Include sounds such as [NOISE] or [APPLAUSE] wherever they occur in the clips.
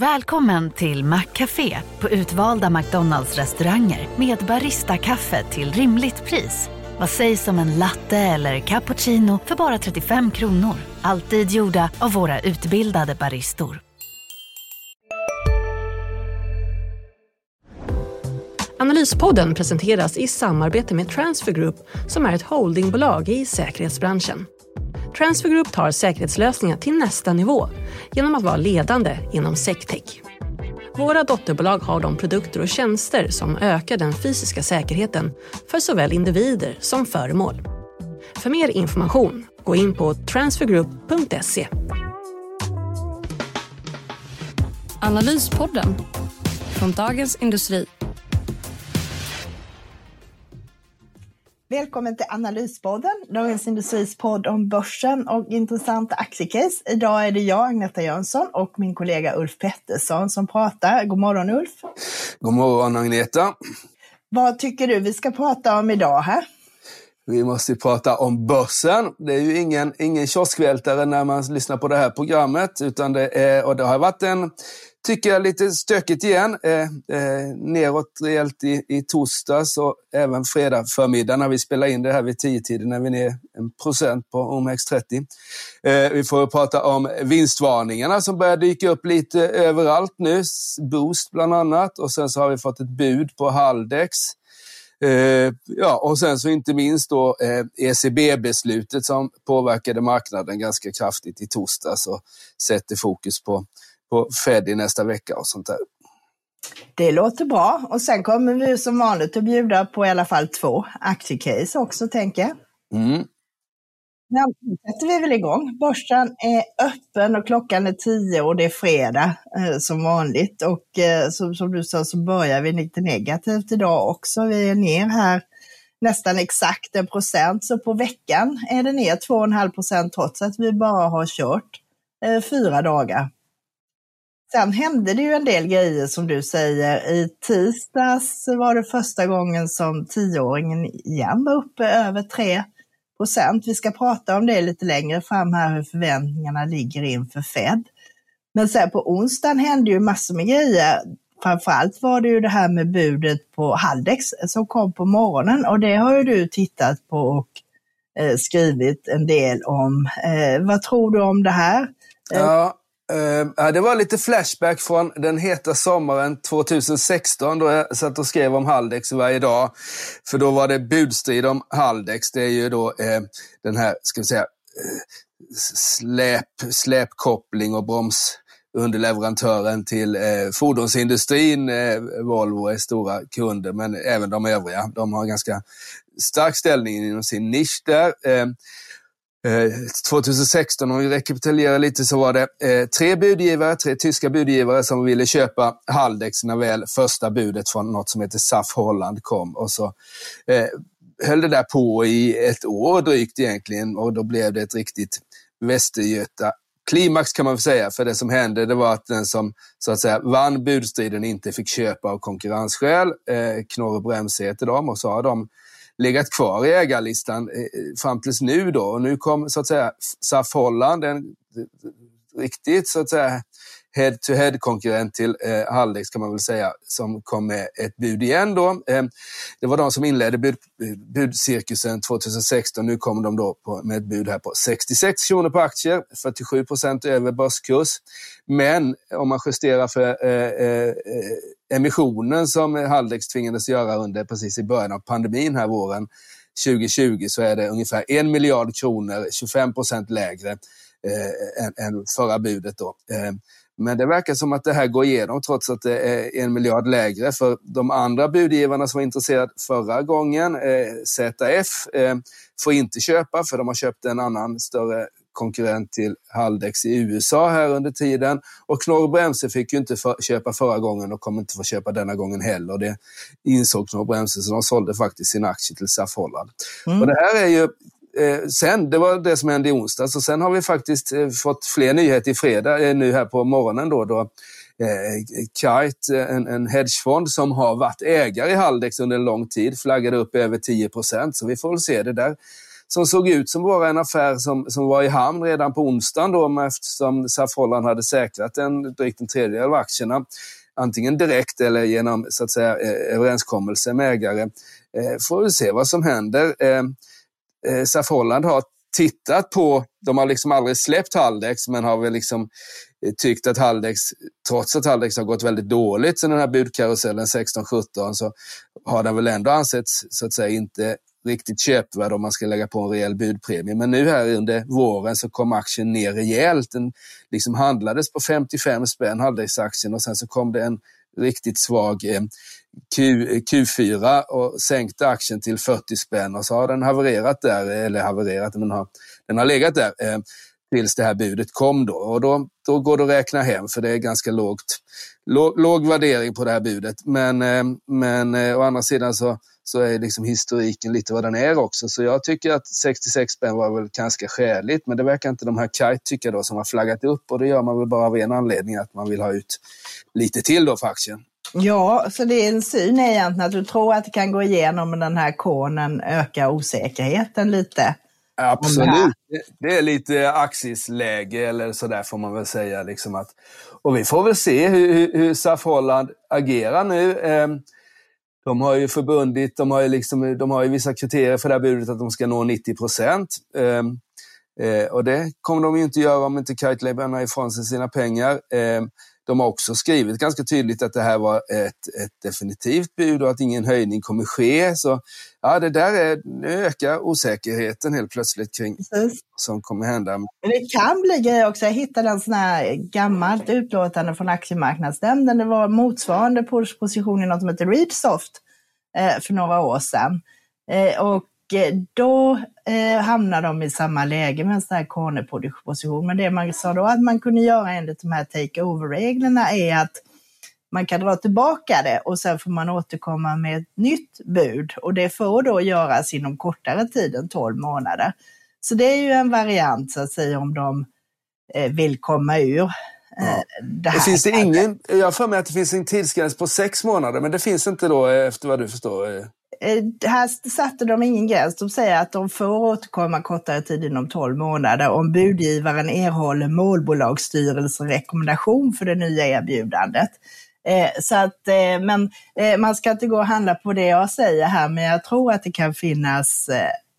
Välkommen till Maccafé på utvalda McDonalds restauranger med Baristakaffe till rimligt pris. Vad sägs om en latte eller cappuccino för bara 35 kronor? Alltid gjorda av våra utbildade baristor. Analyspodden presenteras i samarbete med Transfer Group som är ett holdingbolag i säkerhetsbranschen. Transfer Group tar säkerhetslösningar till nästa nivå genom att vara ledande inom sectech. Våra dotterbolag har de produkter och tjänster som ökar den fysiska säkerheten för såväl individer som föremål. För mer information, gå in på transfergroup.se. Analyspodden från Dagens Industri. Välkommen till Analyspodden, Dagens Industris podd om börsen och intressanta aktiecase. Idag är det jag, Agneta Jönsson, och min kollega Ulf Pettersson som pratar. God morgon Ulf! God morgon Agneta! Vad tycker du vi ska prata om idag här? Vi måste prata om börsen. Det är ju ingen, ingen kioskvältare när man lyssnar på det här programmet. Utan det, är, och det har varit en tycker jag lite stökigt igen. Eh, eh, neråt rejält i, i torsdags och även fredag förmiddag när vi spelar in det här vid 10-tiden när vi är ner en procent på OMX30. Eh, vi får prata om vinstvarningarna som börjar dyka upp lite överallt nu. Boost bland annat och sen så har vi fått ett bud på Haldex. Eh, ja, och sen så inte minst då eh, ECB-beslutet som påverkade marknaden ganska kraftigt i torsdags och sätter fokus på på Fed i nästa vecka och sånt där. Det låter bra. Och sen kommer vi som vanligt att bjuda på i alla fall två aktiecase också, tänker jag. Mm. Nu sätter vi väl igång. Börsen är öppen och klockan är tio och det är fredag eh, som vanligt. Och eh, som, som, du sa så börjar vi lite negativt idag också. Vi är ner här nästan exakt en procent. Så på veckan är det ner 2,5 procent trots att vi bara har kört eh, fyra dagar. Sen hände det ju en del grejer som du säger. I tisdags var det första gången som tioåringen igen var uppe över 3 procent. Vi ska prata om det lite längre fram här, hur förväntningarna ligger inför Fed. Men sen på onsdagen hände ju massor med grejer. Framförallt var det ju det här med budet på Haldex som kom på morgonen och det har ju du tittat på och eh, skrivit en del om. Eh, vad tror du om det här? Ja, Uh, det var lite flashback från den heta sommaren 2016 då jag satt och skrev om Haldex varje dag. För då var det budstrid om Haldex. Det är ju då uh, den här, ska vi säga, uh, släp, släpkoppling och bromsunderleverantören till eh, fordonsindustrin. Eh, Volvo är stora kunder, men även de övriga. De har ganska stark ställning inom sin nisch där. Ehm, Eh, 2016, om vi rekapitulerar lite, så var det eh, tre budgivare, tre tyska budgivare som ville köpa Haldex när väl första budet från något som heter SAF Holland kom. Och så eh, höll det där på i ett år drygt egentligen och då blev det ett riktigt Västergöta klimax kan man väl säga, för det som hände det var att den som så att säga vann budstriden inte fick köpa av konkurrensskäl. Eh, Knorr och Brems heter de och så har de legat kvar i ägarlistan eh, fram tills nu då. Och nu kom så att säga SAF Holland, en riktigt så att säga head-to-head-konkurrent till eh, Haldex kan man väl säga, som kom med ett bud igen då. Eh, det var de som inledde bud, budcirkusen 2016. Nu kommer de då på, med ett bud här på 66 kronor på aktier, 47 procent över börskurs. Men om man justerar för eh, eh, emissionen som Haldex tvingades göra under precis i början av pandemin här våren 2020 så är det ungefär en miljard kronor, 25 procent lägre eh, än, än förra budet. Då. Eh, men det verkar som att det här går igenom trots att det är en miljard lägre. För de andra budgivarna som var intresserade förra gången, eh, ZF, eh, får inte köpa för de har köpt en annan större konkurrent till Haldex i USA här under tiden. Och Knorr Bremse fick ju inte för, köpa förra gången och kommer inte få köpa denna gången heller. Det insåg Knorr Bremse så de sålde faktiskt sin aktie till SAF Holland. Mm. Och det här är ju Eh, sen, det var det som hände i onsdags och sen har vi faktiskt eh, fått fler nyheter i fredag, eh, nu här på morgonen då, då eh, Kite, eh, en, en hedgefond som har varit ägare i Haldex under en lång tid, flaggade upp över 10 procent. Så vi får väl se. Det där som såg ut som bara en affär som, som var i hamn redan på onsdagen då, eftersom SAF Holland hade säkrat en, drygt en tredjedel av aktierna. Antingen direkt eller genom så att säga, eh, överenskommelse med ägare. Eh, får vi se vad som händer. Eh, Eh, SAF Holland har tittat på, de har liksom aldrig släppt Haldex, men har väl liksom eh, tyckt att Haldex, trots att Haldex har gått väldigt dåligt sedan den här budkarusellen 16-17, så har den väl ändå ansetts så att säga inte riktigt köpvärd om man ska lägga på en rejäl budpremie. Men nu här under våren så kom aktien ner rejält. Den liksom handlades på 55 spänn, Haldex-aktien, och sen så kom det en riktigt svag eh, Q, Q4 och sänkte aktien till 40 spänn och så har den havererat där, eh, eller havererat, men har, den har legat där eh, tills det här budet kom då. Och då, då går det att räkna hem för det är ganska lågt, låg, låg värdering på det här budet. Men, eh, men eh, å andra sidan så, så är liksom historiken lite vad den är också. Så jag tycker att 66 spänn var väl ganska skäligt, men det verkar inte de här Kite tycka då som har flaggat upp och det gör man väl bara av en anledning, att man vill ha ut lite till då för aktien. Ja, så din syn är egentligen att du tror att det kan gå igenom den här konen ökar osäkerheten lite? Absolut. Det är lite axisläge eller sådär får man väl säga. Liksom att, och vi får väl se hur, hur, hur SAF Holland agerar nu. De har ju förbundit, de har ju, liksom, de har ju vissa kriterier för det här budet att de ska nå 90 procent. Ehm, eh, och det kommer de ju inte göra om inte Kite lämnar ifrån sig sina pengar. Eh, de har också skrivit ganska tydligt att det här var ett, ett definitivt bud och att ingen höjning kommer ske. Så ja, det där är, nu ökar osäkerheten helt plötsligt kring vad som kommer hända. Men det kan bli grejer också. Jag hittade en sån här gammalt utlåtande från aktiemarknadsnämnden. Det var motsvarande position i något som heter Readsoft eh, för några år sedan. Eh, och då eh, hamnar de i samma läge med en sån här cornerposition. Men det man sa då att man kunde göra enligt de här take-over-reglerna är att man kan dra tillbaka det och sen får man återkomma med ett nytt bud och det får då göras inom kortare tid än 12 månader. Så det är ju en variant så att säga om de eh, vill komma ur eh, Ja. Det, det finns det ingen, jag har för mig att det finns en tidsgräns på sex månader, men det finns inte då efter vad du förstår? Eh, här satte de ingen gräns. De säger att de får återkomma kortare tid inom 12 månader om budgivaren erhåller målbolagsstyrelsens rekommendation för det nya erbjudandet. Eh, så att, eh, men man ska inte gå och handla på det jag säger här, men jag tror att det kan finnas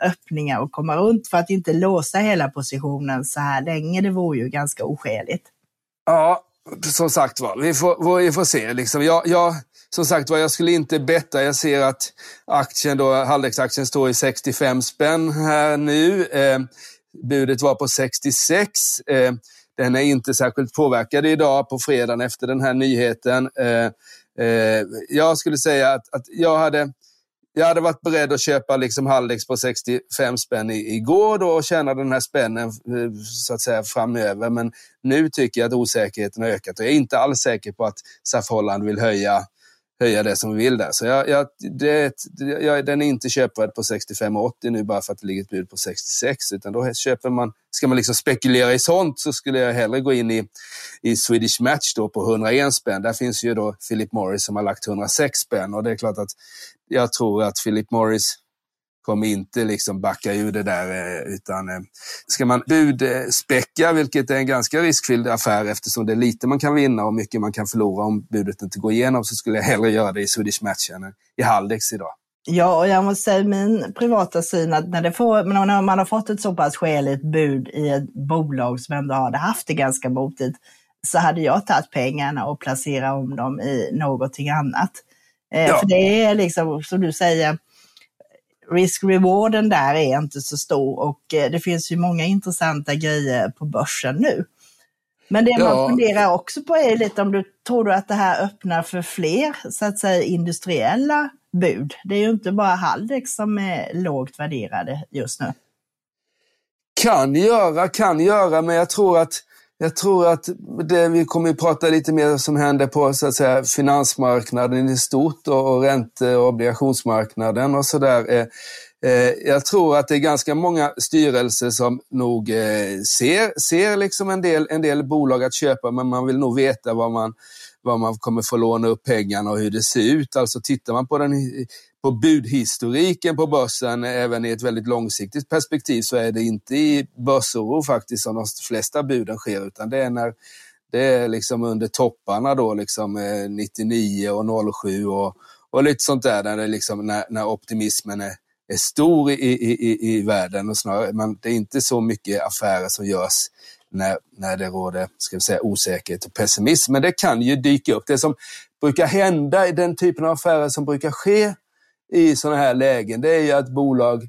öppningar att komma runt för att inte låsa hela positionen så här länge. Det vore ju ganska oskäligt. Ja, som sagt var, vi får, vi får se. Liksom. Jag, jag, som sagt var, jag skulle inte betta. Jag ser att aktien då, halvleksaktien står i 65 spänn här nu. Eh, budet var på 66. Eh, den är inte särskilt påverkad idag på fredagen efter den här nyheten. Eh, eh jag skulle säga att, att jag hade jag hade varit beredd att köpa liksom Haldex på 65 spänn igår då och tjäna den här spännen eh, så att säga framöver. Men nu tycker jag att osäkerheten har ökat och jag är inte alls säker på att SAF Holland vill höja höja det som vi vill där. Så jag, jag, det, jag, den är inte köpvärd på 65,80 nu bara för att det ligger ett bud på 66. Utan då köper man, ska man liksom spekulera i sånt så skulle jag hellre gå in i, i Swedish Match då på 101 spänn. Där finns ju då Philip Morris som har lagt 106 spänn och det är klart att jag tror att Philip Morris kommer inte liksom backa ur det där. Eh, utan eh, ska man budspekka, vilket är en ganska riskfylld affär eftersom det är lite man kan vinna och mycket man kan förlora om budet inte går igenom, så skulle jag hellre göra det i Swedish Match än i Haldex idag. Ja, och jag måste säga min privata syn att när, får, när man har fått ett så pass skäligt bud i ett bolag som ändå hade haft det ganska motigt, så hade jag tagit pengarna och placerat om dem i någonting annat. Eh, ja. För det är liksom, som du säger, risk-rewarden där är inte så stor och eh, det finns ju många intressanta grejer på börsen nu. Men det ja. man funderar också på är lite om du tror du att det här öppnar för fler så att säga industriella bud. Det är ju inte bara Haldex som är lågt värderade just nu. Kan göra, kan göra, men jag tror att jag tror att det, vi kommer att prata lite mer som händer på så att säga, finansmarknaden i stort och, och ränte och obligationsmarknaden och sådär. Eh, eh, jag tror att det är ganska många styrelser som nog eh, ser, ser liksom en, del, en del bolag att köpa, men man vill nog veta vad man, var man kommer få låna upp pengarna och hur det ser ut. Alltså tittar man på, den, på budhistoriken på börsen, även i ett väldigt långsiktigt perspektiv, så är det inte i börsoro faktiskt som de flesta buden sker, utan det är när det är liksom under topparna då, liksom eh, 99 och 07 och, och lite sånt där, där det liksom, när, när optimismen är, är stor i, i, i, i världen. Och snarare, man, det är inte så mycket affärer som görs när, när det råder ska vi säga, osäkerhet och pessimism. Men det kan ju dyka upp. Det som brukar hända i den typen av affärer som brukar ske i sådana här lägen, det är ju att bolag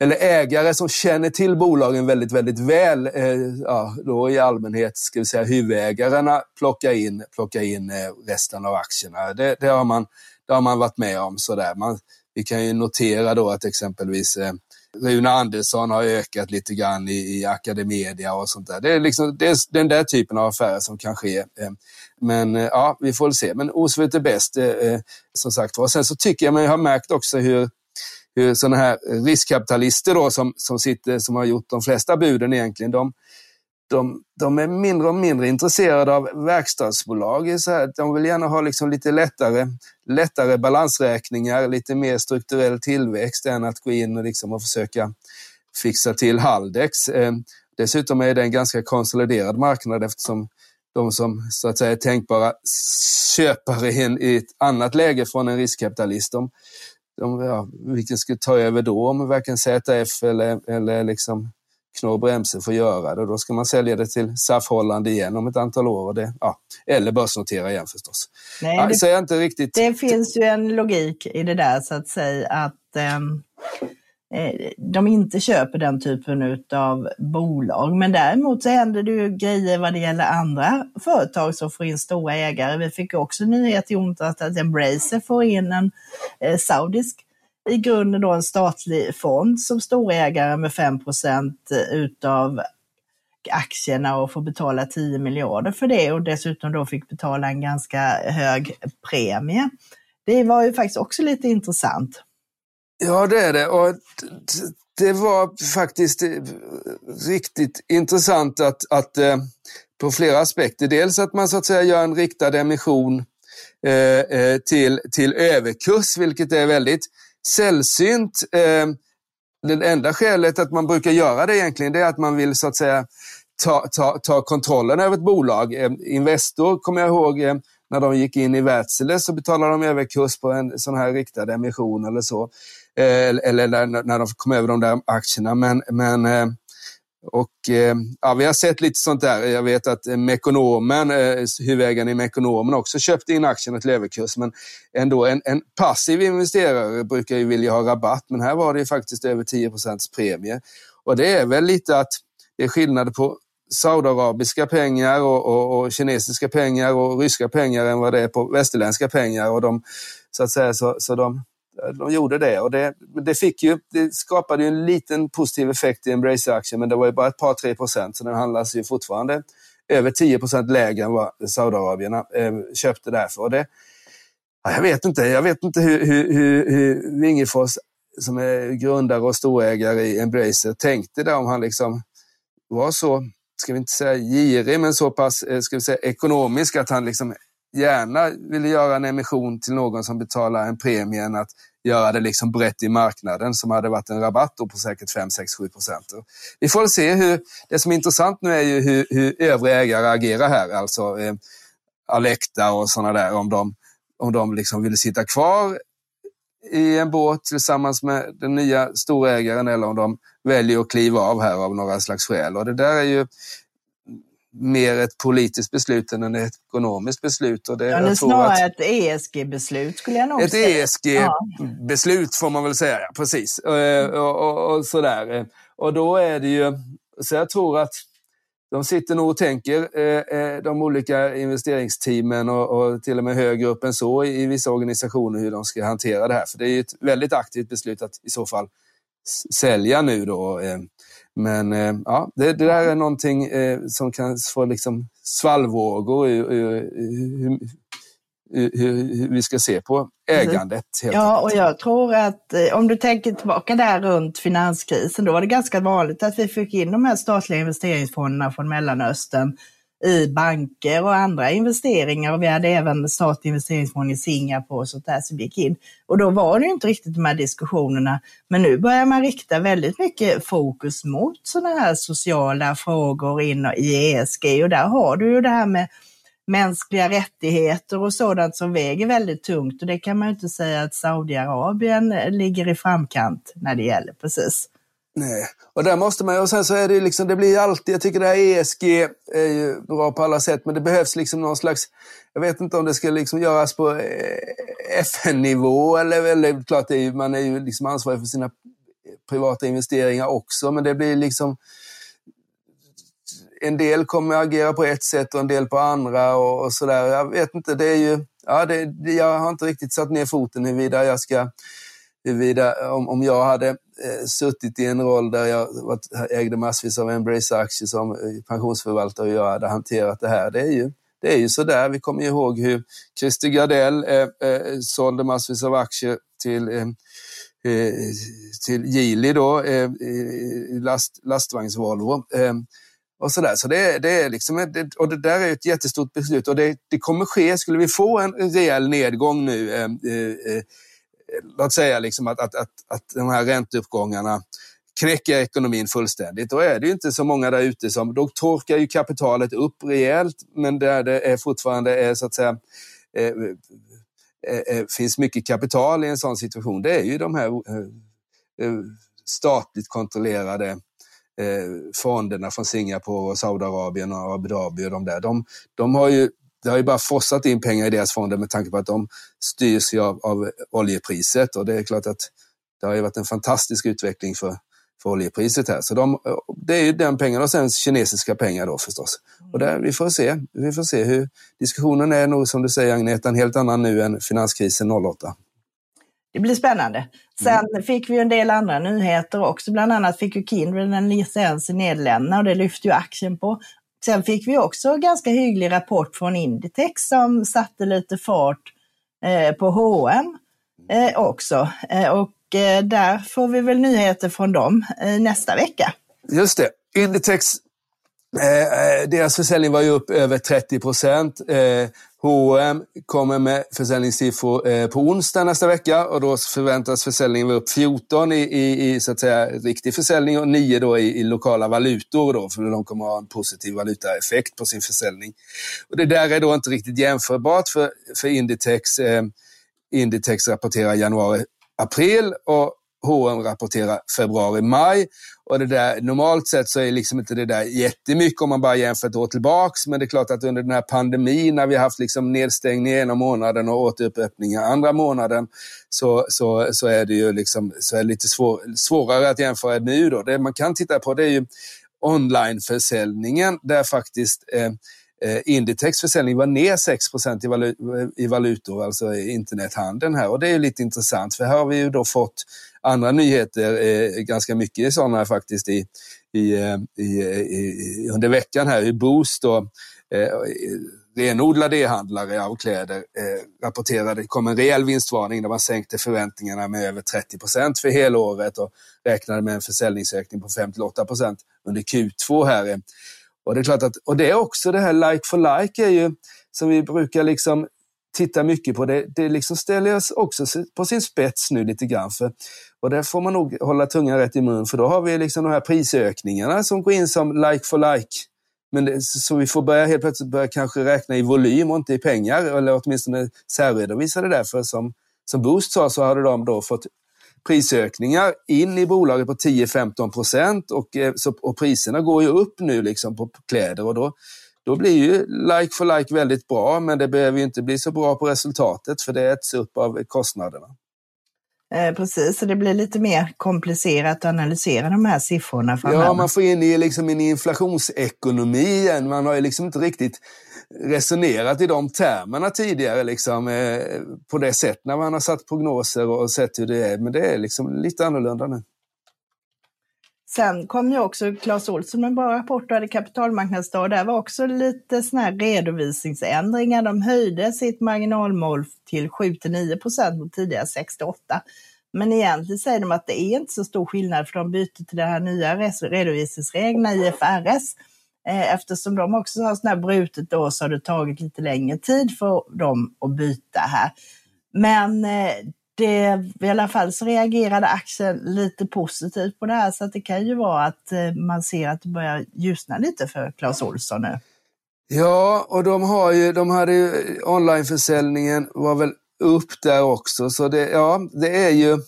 eller ägare som känner till bolagen väldigt, väldigt väl, eh, ja, då i allmänhet ska vi säga huvudägarna plockar in, plockar in eh, resten av aktierna. Det, det, har man, det har man varit med om. Sådär. Man, vi kan ju notera då att exempelvis eh, Rune Andersson har ökat lite grann i, i Academedia och sånt där. Det är, liksom, det är den där typen av affärer som kan ske. Eh, men eh, ja, vi får väl se. Men Osvult är bäst, eh, eh, som sagt var. Sen så tycker jag mig ha märkt också hur, hur sådana här eh, riskkapitalister då, som, som, sitter, som har gjort de flesta buden egentligen, de, de, de är mindre och mindre intresserade av verkstadsbolag. Så här, de vill gärna ha liksom lite lättare, lättare balansräkningar, lite mer strukturell tillväxt än att gå in och, liksom och försöka fixa till Haldex. Eh, dessutom är det en ganska konsoliderad marknad eftersom de som så att säga är tänkbara köpare i ett annat läge från en riskkapitalist, de, de, ja, vilken skulle ta över då? Om varken ZF eller, eller liksom Knorr Bremse får göra det. Då ska man sälja det till SAF Holland igen om ett antal år. Det, ja, eller börsnotera igen förstås. Nej, ja, det, så jag inte riktigt... det finns ju en logik i det där så att säga att ehm, eh, Eh, de inte köper den typen av bolag. Men däremot så händer det ju grejer vad det gäller andra företag som får in stora ägare. Vi fick också nyhet i onsdags att Embracer får in en eh, saudisk i grunden då en statlig fond som storägare med 5% eh, utav aktierna och får betala 10 miljarder för det och dessutom då fick betala en ganska hög premie. Det var ju faktiskt också lite intressant. Ja, det är det. Och det var faktiskt eh, riktigt intressant att, att eh, på flera aspekter. Dels att man så att säga gör en riktad emission eh, eh till, till överkurs, vilket är väldigt sällsynt. Eh, det enda skälet att man brukar göra det egentligen, det är att man vill så att säga ta, ta, ta kontrollen över ett bolag. Eh, Investor kommer jag ihåg, eh, när de gick in i Wärtsilä så betalade de överkurs på en sån här riktad emission eller så. Eh, eller när de kom över de där aktierna. Men, men eh, och, eh, ja, vi har sett lite sånt där. Jag vet att Mekonomen, huvudägaren i Mekonomen också köpte in aktierna till överkurs. Men ändå, en, en passiv investerare brukar ju vilja ha rabatt, men här var det faktiskt över 10 premie. Och det är väl lite att det är skillnad på saudiarabiska pengar och, och, och, kinesiska pengar och ryska pengar än vad det är på västerländska pengar. Och de, så att säga, så, så de, de gjorde det och det, det, fick ju, det skapade ju en liten positiv effekt i Embracer-aktien men det var ju bara ett par, tre procent så den handlas ju fortfarande över 10 procent lägre än vad Saudiarabien eh, köpte därför. Och det, jag vet inte, jag vet inte hur, hur, hur, hur Wingefors som är grundare och storägare i Embracer tänkte där om han liksom var så, ska vi inte säga girig, men så pass eh, ska vi säga, ekonomisk att han liksom gärna ville göra en emission till någon som betalar en premie än att göra det liksom brett i marknaden som hade varit en rabatt på säkert 5, 6, 7 procent. Vi får se hur, det som är intressant nu är ju hur, hur övriga ägare agerar här, alltså eh, Alecta och sådana där, om de, om de liksom vill sitta kvar i en båt tillsammans med den nya storägaren eller om de väljer att kliva av här av några slags skäl. Och det där är ju mer ett politiskt beslut än ett ekonomiskt beslut. Och det, ja, är snarare ett ESG-beslut skulle jag nog ett säga. Ett ESG-beslut får man väl säga, ja, precis. Mm. Och, och, och, sådär. Och då är det ju, så jag tror att de sitter nog och tänker, eh, de olika investeringsteamen och, och, till och med högre upp än så i vissa organisationer hur de ska hantera det här. För det är ju ett väldigt aktivt beslut att i så fall sälja nu då. Men eh, ja, det, det, där är någonting eh, som kan få liksom svallvågor i, hur, hur, vi ska se på ägandet. ja, och jag tror att eh, om du tänker tillbaka där runt finanskrisen, då var det ganska vanligt att vi fick in de här statliga investeringsfonderna från Mellanöstern i banker och andra investeringar och vi hade även statlig investeringsfond i Singapore och sånt där som gick in. Och då var det inte riktigt de här diskussionerna. Men nu börjar man rikta väldigt mycket fokus mot sådana här sociala frågor in i ESG och där har du ju det här med mänskliga rättigheter och sådant som väger väldigt tungt och det kan man ju inte säga att Saudiarabien ligger i framkant när det gäller precis. Nej, och där måste man och sen så är det liksom, det blir alltid, jag tycker det här ESG är ju bra på alla sätt, men det behövs liksom någon slags, jag vet inte om det ska liksom göras på eh, FN-nivå eller, eller klart är ju, man är ju liksom ansvarig för sina privata investeringar också, men det blir liksom, en del kommer att agera på ett sätt och en del på andra och, och sådär. Jag vet inte, det är ju, ja, det, jag har inte riktigt satt ner foten huruvida jag ska huruvida, om, om jag hade eh, suttit i en roll där jag varit, ägde massvis av Embrace-aktier som eh, pensionsförvaltare och jag hade hanterat det här. Det är ju, det är ju sådär. Vi kommer ihåg hur Christer Gardell eh, eh, sålde massvis av aktier till eh, eh till Geely då, eh, last, lastvagns-Volvo. Eh, och sådär. Så det, det är liksom, och det där är ett jättestort beslut och det, det kommer ske, skulle vi få en rejäl nedgång nu, eh, låt säga liksom att, att, att, att de här ränteuppgångarna knäcker ekonomin fullständigt. Då är det ju inte så många där ute som, då torkar ju kapitalet upp rejält, men där det är fortfarande är så att säga eh, eh, eh finns mycket kapital i en sån situation, det är ju de här eh, eh statligt kontrollerade eh, fonderna från Singapore och Saudiarabien och Abu Dhabi och de där. De, de har ju det har ju bara fossat in pengar i deras fonder med tanke på att de styrs av, av oljepriset och det är klart att det har ju varit en fantastisk utveckling för, för oljepriset här. Så de, det är ju den pengen och sen kinesiska pengar då förstås. Och där, vi, får se, vi får se hur diskussionen är nog som du säger Agneta, en helt annan nu än finanskrisen 08. Det blir spännande. Sen mm. fick vi en del andra nyheter också. Bland annat fick ju Kindred en licens i Nederländerna och det lyfte ju aktien på. Sen fick vi också ganska hygglig rapport från Inditex som satte lite fart eh, på H&M eh, också. Eh, och där får vi väl nyheter från dem nästa vecka. Just det. Inditex, Eh, eh, deras försäljning var ju upp över 30 procent. H&M kommer med försäljningssiffror eh, på onsdag nästa vecka och då förväntas försäljningen vara upp 14 i, i, i så att säga, riktig försäljning och 9 då i, i lokala valutor då, för de kommer ha en positiv valutaeffekt på sin försäljning. Och det där är då inte riktigt jämförbart för, för Inditex. Eh, Inditex rapporterar januari, april och H&M rapporterar februari-maj. Och det där, normalt sett så är liksom inte det där jättemycket om man bara jämför ett år tillbaks. Men det är klart att under den här pandemin när vi har haft liksom nedstängning ena månaden och återuppöppning andra månaden så, så, så är det ju liksom, så är det lite svår, svårare att jämföra nu. Då. Det man kan titta på det är ju onlineförsäljningen där faktiskt eh, Eh, Inditex försäljning var ner 6% i, valu i valutor, alltså internethandeln här. Och det är lite intressant för här har vi ju då fått andra nyheter, eh, ganska mycket sådana faktiskt i, eh, i, i, i, under veckan här. Hur Boost och eh, renodlade e-handlare av kläder eh, rapporterade det kom en rejäl vinstvarning där man sänkte förväntningarna med över 30 procent för helåret och räknade med en försäljningsökning på 5-8 procent under Q2 här. Och det är klart att, och det är också det här like for like är ju, som vi brukar liksom tittar mycket på, det, det liksom ställer jag också på sin spets nu lite grann. För, och där får man nog hålla tungan rätt i mun, för då har vi liksom de här prisökningarna som går in som like for like. Men det, så vi får börja helt plötsligt börja kanske räkna i volym och inte i pengar, eller åtminstone särredovisa det där. För som, som Boost sa så hade de då fått prisökningar in i bolaget på 10-15 procent och, eh, och priserna går ju upp nu liksom på kläder och då, då blir ju like for like väldigt bra men det behöver ju inte bli så bra på resultatet för det äts upp av kostnaderna. Eh, precis, så det blir lite mer komplicerat att analysera de här siffrorna framöver. Ja, man får in i liksom en inflationsekonomi igen. Man har ju liksom inte riktigt resonerat i de termerna tidigare, liksom, eh, på det sättet när man har satt prognoser och sett hur det är. Men det är liksom lite annorlunda nu. Sen kom ju också Clas Ohlson med en bra rapport och hade kapitalmarknadsdag. Där var också lite såna här redovisningsändringar. De höjde sitt marginalmål till 7-9 procent mot tidigare 68. Men egentligen säger de att det är inte så stor skillnad för de byter till de här nya redovisningsreglerna IFRS eh, eftersom de också har sådana här brutet då så har det tagit lite längre tid för dem att byta här. Men eh, det, i alla fall så reagerade aktien lite positivt på det här så att det kan ju vara att eh, man ser att det börjar ljusna lite för Clas Ohlson nu. Ja, och de har ju, de hade ju, onlineförsäljningen var väl upp där också, så det, ja, det är ju,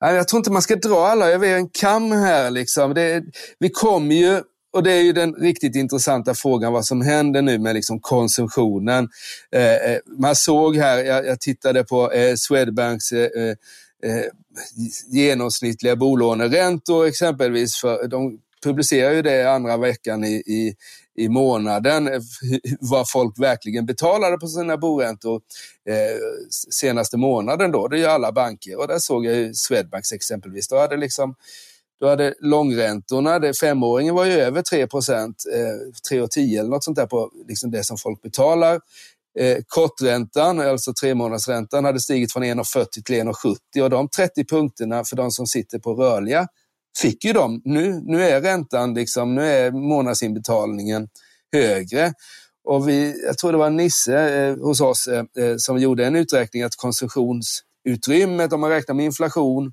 jag tror inte man ska dra alla över en kam här liksom. Det, vi kommer ju och det är ju den riktigt intressanta frågan vad som händer nu med liksom konsumtionen. Eh, eh man såg här, jag, jag tittade på eh, Swedbanks eh, eh, eh, genomsnittliga bolåneräntor exempelvis. För de publicerar ju det andra veckan i, i, i månaden, eh, vad folk verkligen betalade på sina boräntor eh, senaste månaden. Då. Det är ju alla banker och där såg jag ju Swedbanks exempelvis. Då hade liksom du hade långräntorna, det, femåringen var ju över 3 procent, eh, 3,10 eller något sånt där på liksom det som folk betalar. Eh, korträntan, alltså tremånadersräntan, hade stigit från 1,40 till 1,70 och de 30 punkterna för de som sitter på rörliga fick ju de. Nu, nu är räntan, liksom, nu är månadsinbetalningen högre. Och vi, jag tror det var Nisse eh, hos oss eh, eh som gjorde en uträkning att konsumtionsutrymmet, om man räknar med inflation,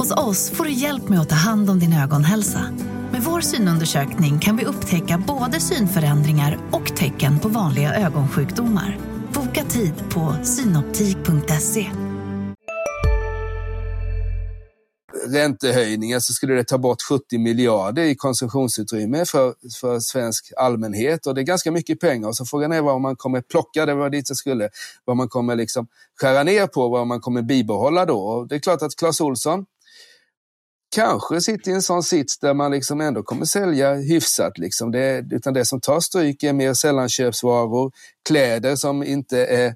Hos oss får du hjälp med att ta hand om din ögonhälsa. Med vår synundersökning kan vi upptäcka både synförändringar och tecken på vanliga ögonsjukdomar. Boka tid på synoptik.se. Räntehöjningen så skulle det ta bort 70 miljarder i konsumtionsutrymme för, för svensk allmänhet och det är ganska mycket pengar. Så frågan är vad man kommer plocka, det var dit jag skulle, vad man kommer liksom skära ner på, vad man kommer bibehålla då. Och det är klart att Clas Olsson kanske sitter i en sån sits där man liksom ändå kommer sälja hyfsat. Liksom. Det, utan det som tar stryk är mer sällanköpsvaror, kläder som inte är,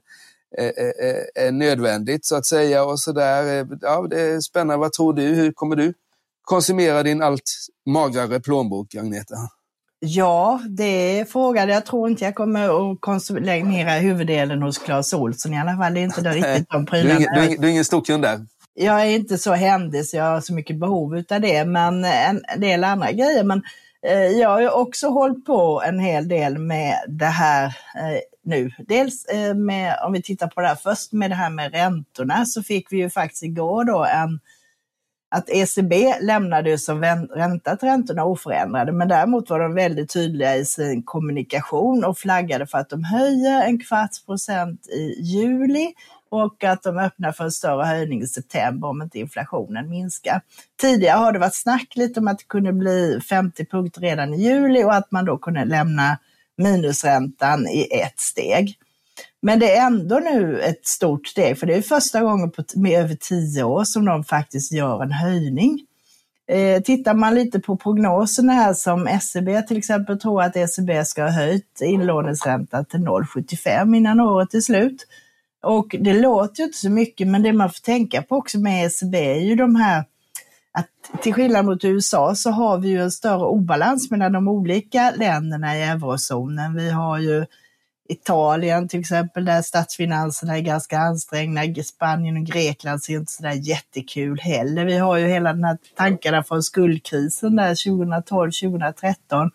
är, är, är nödvändigt så att säga. och så där. Ja, Det är spännande. Vad tror du? Hur kommer du konsumera din allt magrare plånbok, Agneta? Ja, det är frågan. Jag tror inte jag kommer att konsumera huvuddelen hos Clas Ohlson i alla fall. Det är inte [LAUGHS] riktigt de prylarna. Du är ingen, du är ingen stor kund där? Jag är inte så händig så jag har så mycket behov av det, men en del andra grejer. Men eh, jag har ju också hållit på en hel del med det här eh, nu. Dels eh, med, om vi tittar på det här först med det här med räntorna, så fick vi ju faktiskt igår då en att ECB lämnade ju som väntat räntorna oförändrade, men däremot var de väldigt tydliga i sin kommunikation och flaggade för att de höjer en kvarts procent i juli och att de öppnar för en större höjning i september om inte inflationen minskar. Tidigare har det varit snack lite om att det kunde bli 50 punkter redan i juli och att man då kunde lämna minusräntan i ett steg. Men det är ändå nu ett stort steg, för det är första gången på med över tio år som de faktiskt gör en höjning. Eh, tittar man lite på prognoserna här som SEB till exempel tror att ECB ska ha höjt inlåningsräntan till 0,75 innan året är slut. Och det låter ju inte så mycket, men det man får tänka på också med ECB är ju de här att till skillnad mot USA så har vi ju en större obalans mellan de olika länderna i eurozonen. Vi har ju Italien till exempel, där statsfinanserna är ganska ansträngda. Spanien och Grekland ser inte sådär jättekul heller. Vi har ju hela den här tankarna från skuldkrisen där 2012-2013.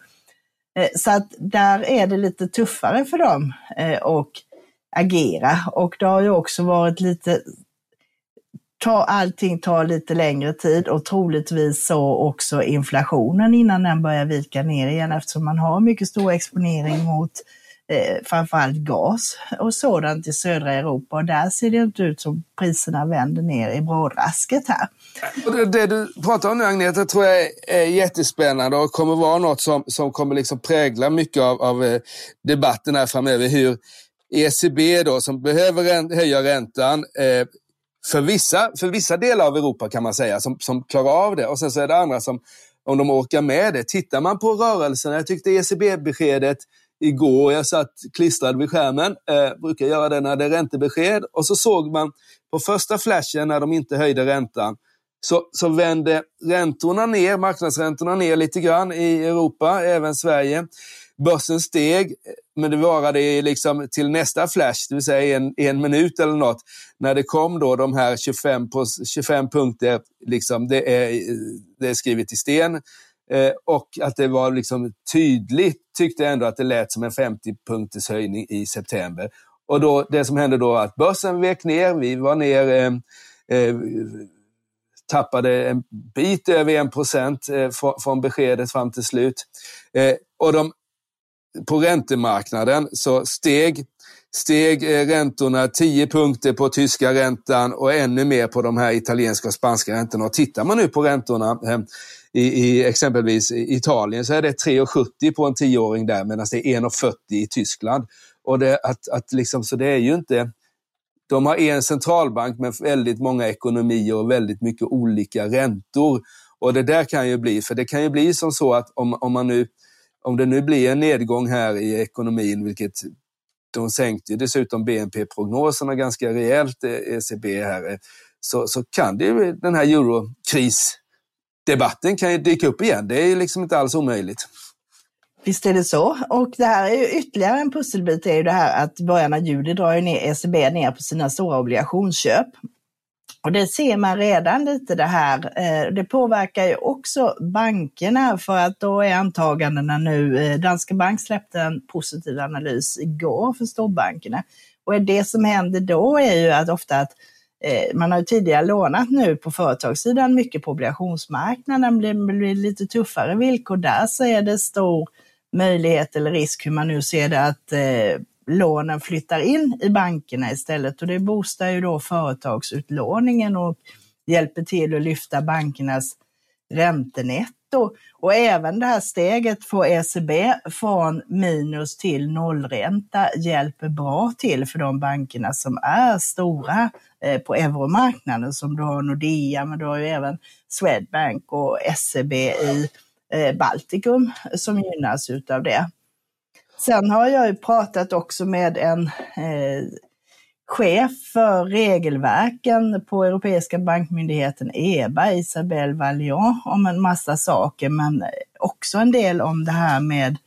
Eh, så att där är det lite tuffare för dem. Eh, och agera. Och det har ju också varit lite, ta, allting tar lite längre tid och troligtvis så också inflationen innan den börjar vika ner igen eftersom man har mycket stor exponering mot eh, framförallt gas och sådant i södra Europa och där ser det inte ut som priserna vänder ner i brådrasket här. Och det, det, du pratar om nu Agneta tror jag är, jättespännande och kommer vara något som, som kommer liksom prägla mycket av, av eh, debatten här framöver. Hur, ECB då som behöver höja räntan eh, för, vissa, för vissa delar av Europa kan man säga som, som klarar av det och sen så är det andra som om de orkar med det. Tittar man på rörelserna, jag tyckte ECB-beskedet igår. Jag satt klistrad vid skärmen, eh, brukar göra det när det är räntebesked. Och så såg man på första flashen när de inte höjde räntan, så, så vände räntorna ner, marknadsräntorna ner lite grann i Europa, även Sverige. Börsen steg, men det varade liksom till nästa flash, det vill säga en, en minut eller något, när det kom då de här 25, 25 punkter, liksom, det, är, det är skrivet i sten. Eh, och att det var liksom tydligt, tyckte jag ändå att det lät som en 50 punkters höjning i september. Och då, det som hände då att börsen vek ner, vi var ner, eh, eh, tappade en bit över 1 procent eh, från beskedet fram till slut. Eh, och de på räntemarknaden så steg, steg eh, räntorna 10 punkter på tyska räntan och ännu mer på de här italienska och spanska räntorna. Och tittar man nu på räntorna i, i exempelvis Italien så är det 3,70 på en tioåring där medan det är 1,40 i Tyskland. Och det, att, att liksom, så det är ju inte... De har en centralbank med väldigt många ekonomier och väldigt mycket olika räntor. Och det där kan ju bli, för det kan ju bli som så att om, om man nu om det nu blir en nedgång här i ekonomin, vilket de sänkte dessutom BNP-prognoserna ganska rejält, eh, ECB här, eh, så, så kan det den här eurokrisdebatten kan ju dyka upp igen. Det är liksom inte alls omöjligt. Visst är det så. Och det här är ju ytterligare en pusselbit är ju det här att i början av juli drar ju ner ECB ner på sina stora obligationsköp. Och det ser man redan lite det här. Eh, det påverkar ju också bankerna för att då är antagandena nu, eh, Danske Bank släppte en positiv analys igår för storbankerna. Och det som händer då är ju att ofta att eh, man har ju tidigare lånat nu på företagssidan mycket på obligationsmarknaden, det blir lite tuffare villkor där så är det stor möjlighet eller risk, hur man nu ser det, att lånen flyttar in i bankerna istället och det boostar ju då företagsutlåningen och hjälper till att lyfta bankernas räntenetto. Och även det här steget för ECB från minus till nollränta hjälper bra till för de bankerna som är stora eh, på euromarknaden som du har Nordea, men du har ju även Swedbank och SEB i eh, Baltikum som gynnas utav det. Sen har jag ju pratat också med en eh, chef för regelverken på Europeiska bankmyndigheten EBA, Isabelle Vallion, om en massa saker, men också en del om det här med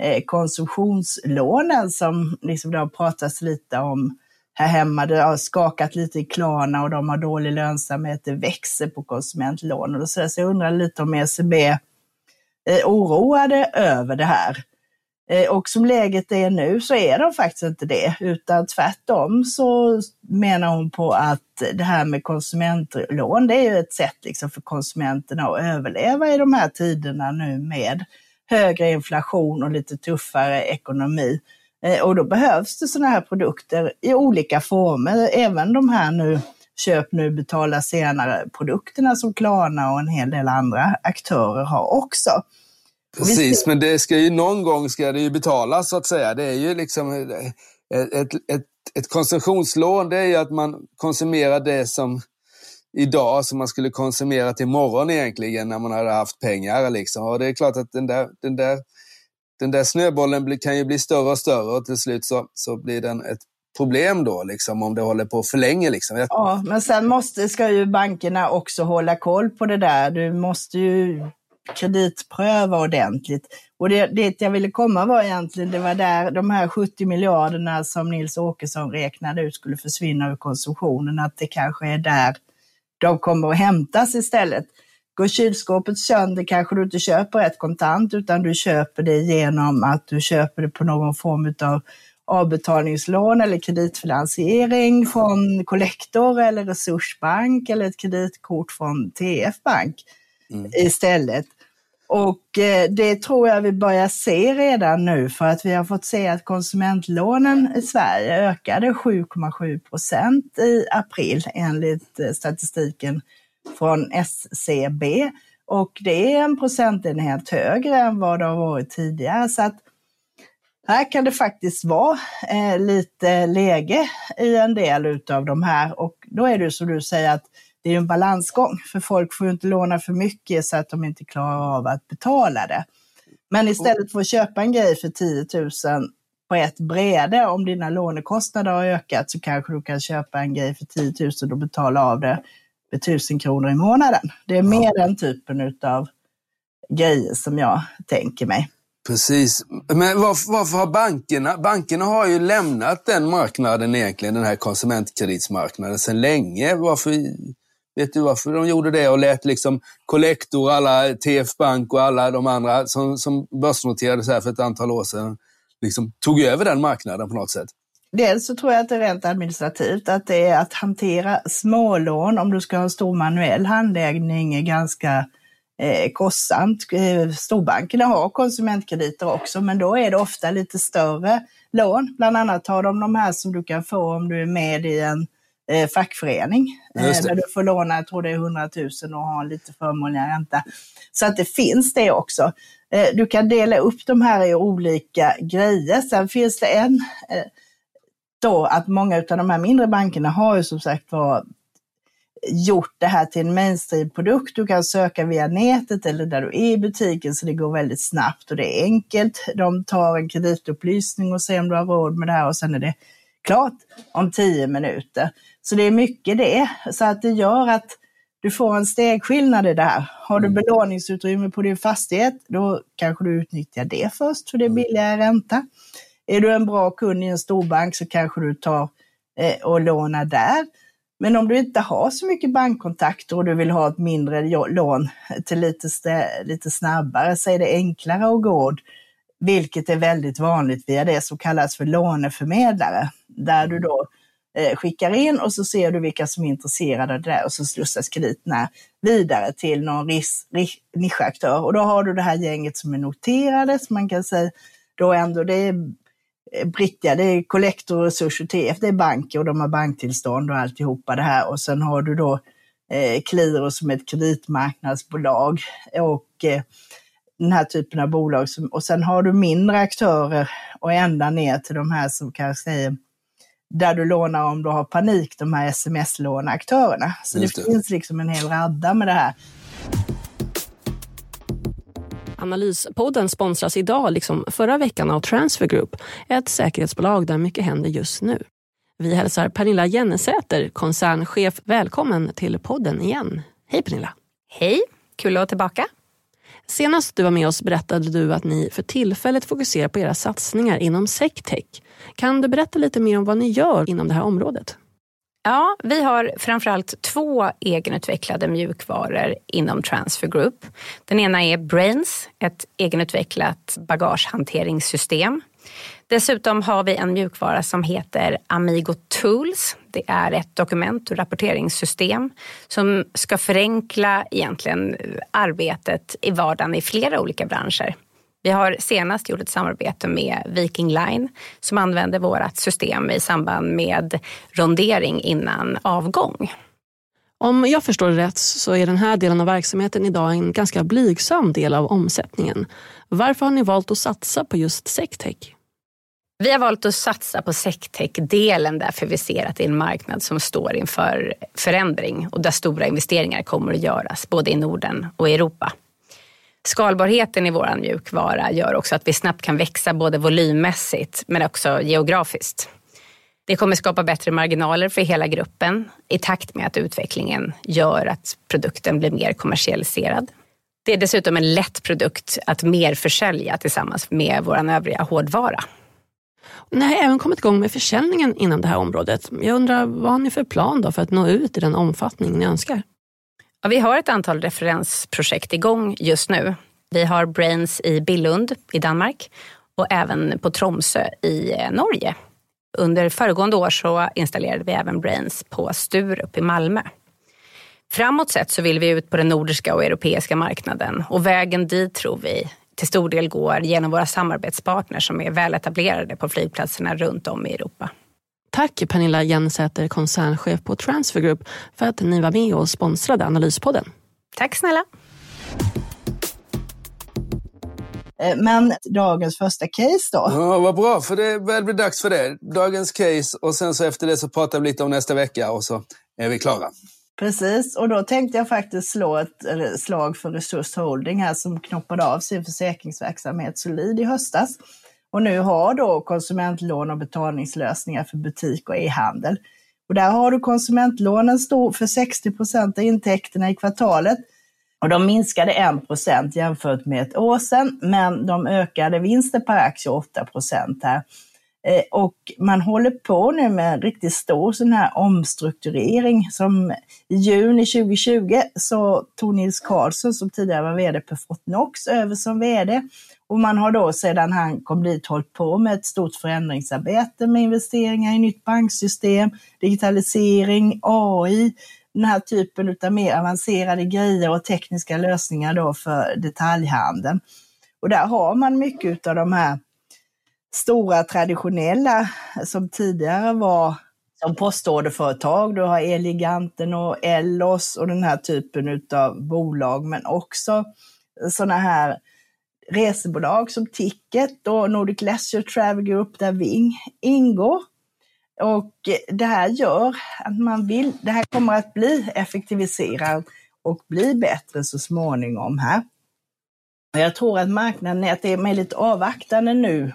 eh, konsumtionslånen som liksom det har pratats lite om här hemma. Det har skakat lite i Klarna och de har dålig lönsamhet. Det växer på konsumentlån och så, så jag undrar lite om ECB är oroade över det här. Eh, och som läget är nu så är de faktiskt inte det, utan tvärtom så menar hon på att det här med konsumentlån, det är ju ett sätt liksom för konsumenterna att överleva i de här tiderna nu med högre inflation och lite tuffare ekonomi. Eh, och då behövs det sådana här produkter i olika former, även de här nu köp nu, betala senare produkterna som Klarna och en hel del andra aktörer har också. Precis, men det ska ju någon gång ska det ju betalas så att säga. Det är ju liksom ett, ett, ett, ett konsumtionslån, det är ju att man konsumerar det som idag som man skulle konsumera till imorgon egentligen när man hade haft pengar. Liksom. Och det är klart att den där, den där, den där snöbollen kan ju bli större och större och till slut så, så blir den ett problem då, liksom, om det håller på för länge. Liksom. Ja, men sen måste, ska ju bankerna också hålla koll på det där. Du måste ju kreditpröva ordentligt. Och det, det jag ville komma var egentligen, det var där de här 70 miljarderna som Nils Åkesson räknade ut skulle försvinna ur konsumtionen, att det kanske är där de kommer att hämtas istället. Går kylskåpet sönder kanske du inte köper ett kontant utan du köper det genom att du köper det på någon form av avbetalningslån eller kreditfinansiering från Collector eller Resursbank eller ett kreditkort från TF Bank mm. istället. Och eh, det tror jag vi börjar se redan nu för att vi har fått se att konsumentlånen i Sverige ökade 7,7 procent i april enligt eh, statistiken från SCB. Och det är en procentenhet högre än vad det har varit tidigare. Så att här kan det faktiskt vara eh, lite läge i en del av de här och då är det som du säger att det är en balansgång, för folk får ju inte låna för mycket så att de inte klarar av att betala det. Men istället för att köpa en grej för 10 000 på ett bräde, om dina lånekostnader har ökat så kanske du kan köpa en grej för 10 000 och betala av det med 1000 kronor i månaden. Det är mer den typen av grejer som jag tänker mig. Precis. Men varför, varför, har bankerna... Bankerna har ju lämnat den marknaden egentligen, den här konsumentkreditsmarknaden, sedan länge. Varför, vet du varför de gjorde det och lät liksom Collector, alla TF Bank och alla de andra som, som börsnoterades här för ett antal år sedan, liksom tog över den marknaden på något sätt? Dels så tror jag att det är rent administrativt, att det är att hantera smålån om du ska ha stor manuell handläggning är ganska eh, kostsamt. Eh, storbankerna har konsumentkrediter också, men då är det ofta lite större lån. Bland annat har de de här som du kan få om du är med i en eh, fackförening. Eh, där du får låna, jag tror det är 100 000 och ha en lite förmånligare ränta. Så att det finns det också. Eh, du kan dela upp de här i olika grejer. Sen finns det en eh, då att många av de här mindre bankerna har ju som sagt var gjort det här till en mainstream-produkt. Du kan söka via nätet eller där du är i butiken så det går väldigt snabbt och det är enkelt. De tar en kreditupplysning och ser om du har råd med det här och sen är det klart om tio minuter. Så det är mycket det. Så att det gör att du får en stegskillnad i det här. Har du mm. belåningsutrymme på din fastighet, då kanske du utnyttjar det först för det är mm. billigare ränta. Är du en bra kund i en storbank så kanske du tar eh, och lånar där. Men om du inte har så mycket bankkontakter och du vill ha ett mindre lån till lite, lite snabbare så är det enklare att gå, vilket är väldigt vanligt via det som kallas för låneförmedlare, där du då eh, Eh, skickar in och så ser du vilka som är intresserade av det där och så slussas krediterna vidare till någon ris, ris, nischaktör. Och då har du det här gänget som är noterade, som man kan säga då ändå det är eh, Brittia, det är Collector och Resurs TF, det är banker och de har banktillstånd och alltihopa det här. Och sen har du då eh, Qliro som ett kreditmarknadsbolag och eh, den här typen av bolag. Som, och sen har du mindre aktörer och ända ner till de här som kanske säger där du lånar om du har panik, de här sms-låneaktörerna. Så det, det finns liksom en hel radda med det här. Analyspodden sponsras idag, liksom förra veckan, av Transfer Group, ett säkerhetsbolag där mycket händer just nu. Vi hälsar Pernilla Jennesäter, koncernchef, välkommen till podden igen. Hej Pernilla! Hej, kul att vara tillbaka. Senast du var med oss berättade du att ni för tillfället fokuserar på era satsningar inom SecTech. Kan du berätta lite mer om vad ni gör inom det här området? Ja, vi har framförallt två egenutvecklade mjukvaror inom Transfer Group. Den ena är Brains, ett egenutvecklat bagagehanteringssystem. Dessutom har vi en mjukvara som heter Amigo Tools. Det är ett dokument och rapporteringssystem som ska förenkla egentligen arbetet i vardagen i flera olika branscher. Vi har senast gjort ett samarbete med Viking Line som använder vårt system i samband med rondering innan avgång. Om jag förstår det rätt så är den här delen av verksamheten idag en ganska blygsam del av omsättningen. Varför har ni valt att satsa på just Sectech? Vi har valt att satsa på Sectech-delen därför vi ser att det är en marknad som står inför förändring och där stora investeringar kommer att göras både i Norden och Europa. Skalbarheten i vår mjukvara gör också att vi snabbt kan växa både volymmässigt men också geografiskt. Det kommer skapa bättre marginaler för hela gruppen i takt med att utvecklingen gör att produkten blir mer kommersialiserad. Det är dessutom en lätt produkt att mer försälja tillsammans med vår övriga hårdvara. Ni har även kommit igång med försäljningen inom det här området. Jag undrar, vad har ni för plan då för att nå ut i den omfattning ni önskar? Ja, vi har ett antal referensprojekt igång just nu. Vi har Brains i Billund i Danmark och även på Tromsö i eh, Norge. Under föregående år så installerade vi även Brains på Sturup i Malmö. Framåt sett så vill vi ut på den nordiska och europeiska marknaden och vägen dit tror vi till stor del går genom våra samarbetspartners som är väletablerade på flygplatserna runt om i Europa. Tack Pernilla Jensäter, koncernchef på Transfer Group, för att ni var med och sponsrade Analyspodden. Tack snälla. Eh, men dagens första case då? Ja, vad bra, för det börjar bli dags för det. Dagens case och sen så efter det så pratar vi lite om nästa vecka och så är vi klara. Precis, och då tänkte jag faktiskt slå ett slag för Resurs Holding här som knoppade av sin försäkringsverksamhet Solid i höstas. Och nu har då konsumentlån och betalningslösningar för butik och e-handel. Och där har du konsumentlånen stå för 60 procent av intäkterna i kvartalet. Och de minskade 1 procent jämfört med ett år sedan, men de ökade vinsten per aktie 8 procent här. Eh, och man håller på nu med en riktigt stor sån här omstrukturering som i juni 2020 så tog Nils Karlsson som tidigare var VD på Fortnox över som VD. Och man har då sedan han kom dit hållit på med ett stort förändringsarbete med investeringar i nytt banksystem, digitalisering, AI, den här typen av mer avancerade grejer och tekniska lösningar då för detaljhandeln. Och där har man mycket av de här stora traditionella som tidigare var som postorderföretag. Du har Eleganten och Ellos och den här typen av bolag, men också sådana här resebolag som Ticket och Nordic Leisure Travel Group där Ving ingår. Och det här gör att man vill, det här kommer att bli effektiviserat och bli bättre så småningom här. Jag tror att marknaden är, att det är lite avvaktande nu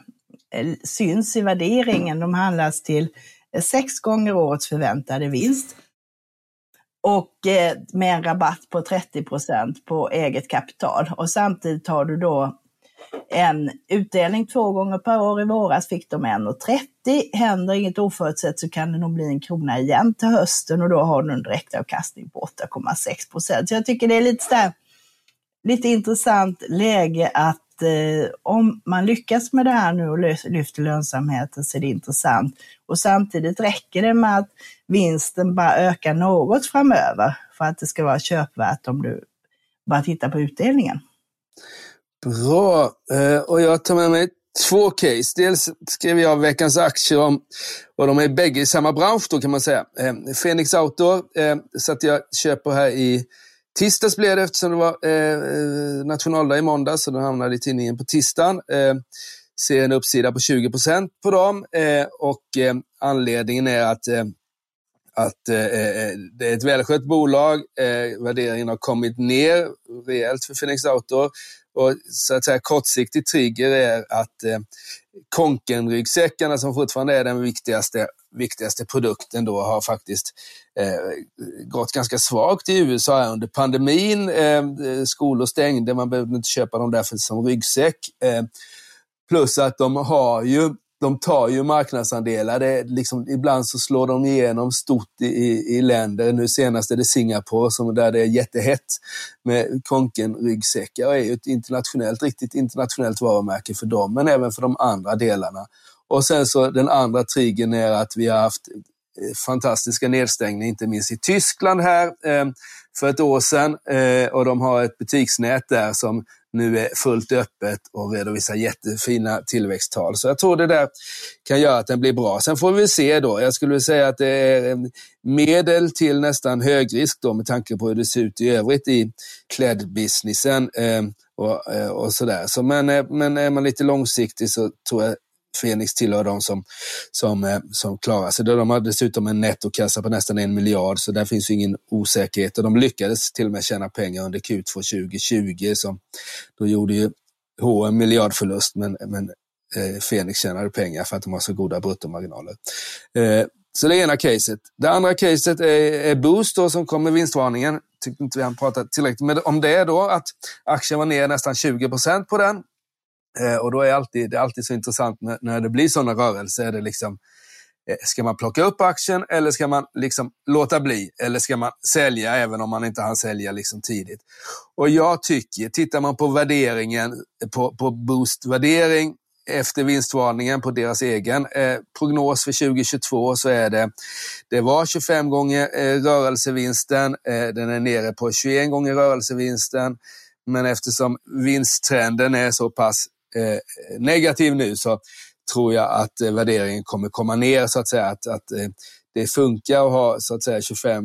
Eh, syns i värderingen. De handlas till eh, sex gånger årets förväntade vinst. Och eh, med en rabatt på 30 procent på eget kapital. Och samtidigt har du då en utdelning två gånger per år. I våras fick de 1,30. Händer inget oförutsett så kan det nog bli en krona igen till hösten och då har du en direktavkastning på 8,6 procent. Så jag tycker det är lite, där, lite intressant läge att eh, om man lyckas med det här nu och lyfter lönsamheten så är det intressant. Och samtidigt räcker det med att vinsten bara ökar något framöver för att det ska vara köpvärt om du bara tittar på utdelningen. Bra, eh, och jag tar med mig två case. Dels skrev jag veckans aktier om, och de är bägge i samma bransch då kan man säga. Eh, Phoenix Outdoor eh, så att jag köper här i Tisdags blev det eftersom det var eh, eh nationaldag i måndag, så den hamnade i tidningen på tisdagen. Eh, ser en uppsida på 20 procent på dem eh, och eh, anledningen är att, eh, att eh, eh det är ett välskött bolag. Eh, värderingen har kommit ner rejält för Phoenix Outdoor och så att säga kortsiktig trigger är att eh, konkenryggsäckarna som fortfarande är den viktigaste, viktigaste produkten då har faktiskt eh, gått ganska svagt i USA under pandemin. Eh, skolor stängde, man behövde inte köpa dem därför som ryggsäck. Eh, plus att de har ju de tar ju marknadsandelar. Det liksom, ibland så slår de igenom stort i, i, länder. Nu senast är det Singapore som där det är jättehett med Konken-ryggsäckar. är ju ett internationellt, riktigt internationellt varumärke för dem, men även för de andra delarna. Och sen så den andra triggern är att vi har haft eh, fantastiska nedstängningar, inte minst i Tyskland här ehm, för ett år sedan. Eh, och de har ett butiksnät där som nu är fullt öppet och redovisar jättefina tillväxttal. Så jag tror det där kan göra att den blir bra. Sen får vi se då. Jag skulle säga att det är medel till nästan högrisk då med tanke på hur det ser ut i övrigt i klädbusinessen ehm, och, eh, och sådär. Så men, men är man lite långsiktig så tror jag Fenix tillhör de som, som, eh, som klarar sig. De har dessutom en nettokassa på nästan en miljard, så där finns ingen osäkerhet. Och de lyckades till och med tjäna pengar under Q2 2020. Som, då gjorde ju H&M en miljardförlust, men, men eh, Fenix tjänade pengar för att de har så goda bruttomarginaler. Eh, så det är ena caset. Det andra caset är, är Boost då, som kom med vinstvarningen. Tyckte inte vi han pratat tillräckligt med om det då, att aktien var ner nästan 20 procent på den. Eh, och då är alltid, det är alltid så intressant när, när det blir sådana rörelser. Är det liksom, eh, ska man plocka upp aktien eller ska man liksom låta bli? Eller ska man sälja även om man inte hann sälja liksom tidigt? Och jag tycker, tittar man på värderingen, eh, på, på Boost-värdering efter vinstvarningen på deras egen eh, prognos för 2022 så är det, det var 25 gånger eh, rörelsevinsten, eh, den är nere på 21 gånger rörelsevinsten. Men eftersom vinsttrenden är så pass Eh, negativ nu så tror jag att eh, värderingen kommer komma ner så att säga. Att, att eh, det funkar att ha så att säga 25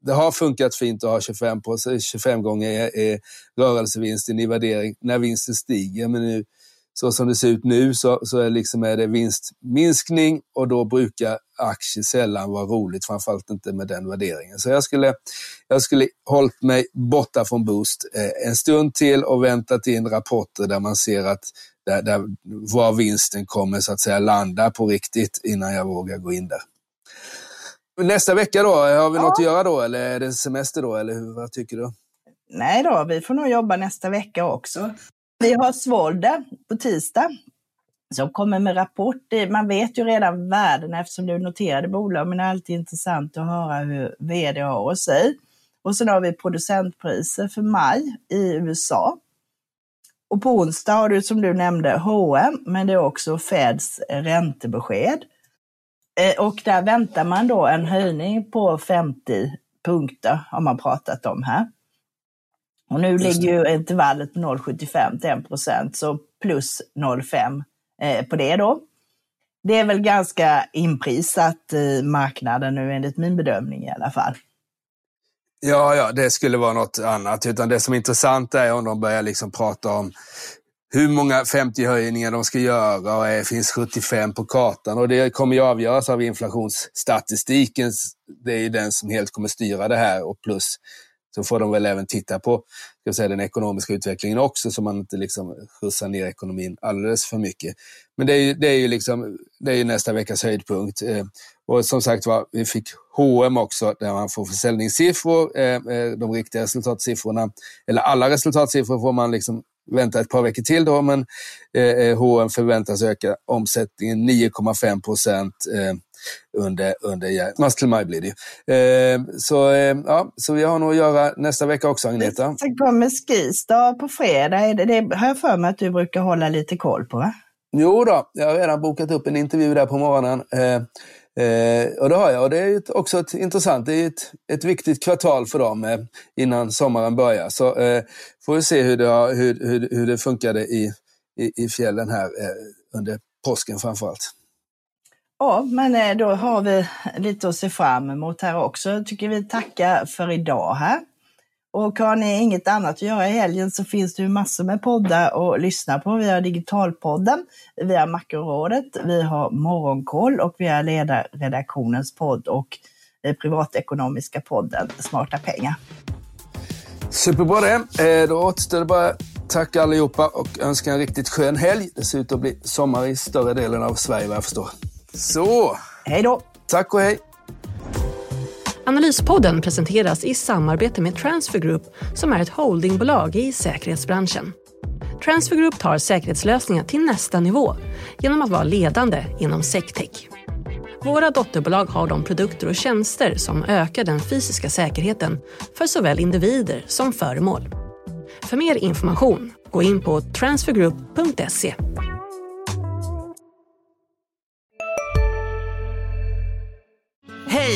det har funkat fint att ha 25, på, 25 gånger rörelsevinsten i värdering när vinsten stiger. Men nu så som det ser ut nu så, så är, liksom är det vinstminskning och då brukar aktier sällan vara roligt, framförallt inte med den värderingen. Så jag skulle, jag skulle hållit mig borta från Boost eh, en stund till och väntat in rapporter där man ser att där, där, var vinsten kommer så att säga landa på riktigt innan jag vågar gå in där. Nästa vecka då, har vi ja. något att göra då eller är det semester då eller hur, vad tycker du? Nej då, vi får nog jobba nästa vecka också. Vi har Svolde på tisdag som kommer med rapport. Man vet ju redan värden eftersom är noterade bolag, men det är alltid intressant att höra hur vd har att säga. Och sen har vi producentpriser för maj i USA. Och på onsdag har du som du nämnde H&M, men det är också Feds räntebesked. Eh, och där väntar man då en höjning på 50 punkter, har man pratat om här. Och nu ligger ju intervallet på 0,75 till 1 procent, så plus 0,5 eh, Eh, på det då. Det är väl ganska inprisat i marknaden nu enligt min bedömning i alla fall. Ja, ja, det skulle vara något annat. Utan det som är intressant är om de börjar liksom prata om hur många 50-höjningar de ska göra och är, finns 75 på kartan. Och det kommer ju avgöras av inflationsstatistiken. Det är ju den som helt kommer styra det här och plus så får de väl även titta på ska säga, den ekonomiska utvecklingen också så man inte liksom skjutsar ner ekonomin alldeles för mycket. Men det är ju, det är ju, liksom, det är ju nästa veckas höjdpunkt. Eh, och som sagt var, vi fick H&M också där man får försäljningssiffror, eh, eh, de riktiga resultatsiffrorna, eller alla resultatsiffror får man liksom vänta ett par veckor till då, men eh, H&M förväntas öka omsättningen 9,5 procent eh, under, under mars till maj blir det eh, så, eh, ja, så vi har nog att göra nästa vecka också, Agneta. Sen kommer Skistar på fredag. Det, det har jag för mig att du brukar hålla lite koll på, va? Jo då, jag har redan bokat upp en intervju där på morgonen. Eh, Eh, och det har jag. Och det är också ett, intressant. Det är ett, ett viktigt kvartal för dem eh, innan sommaren börjar. Så eh, får vi se hur det, har, hur, hur, hur det funkade i, i, i fjällen här eh, under påsken framförallt. Ja, men eh, då har vi lite att se fram emot här också. Jag tycker vi tackar för idag här. Och har ni inget annat att göra i helgen så finns det ju massor med poddar att lyssna på. Vi har Digitalpodden, vi har Makrorådet, vi har Morgonkoll och vi har Ledarredaktionens podd och eh, Privatekonomiska podden Smarta pengar. Superbra det. Eh, då återstår det bara tacka allihopa och önska en riktigt skön helg. Det ser ut att bli sommar i större delen av Sverige vad jag förstår. Så! Hej då! Tack och hej! Analyspodden presenteras i samarbete med Transfer Group som är ett holdingbolag i säkerhetsbranschen. Transfer Group tar säkerhetslösningar till nästa nivå genom att vara ledande inom sectech. Våra dotterbolag har de produkter och tjänster som ökar den fysiska säkerheten för såväl individer som föremål. För mer information, gå in på transfergroup.se.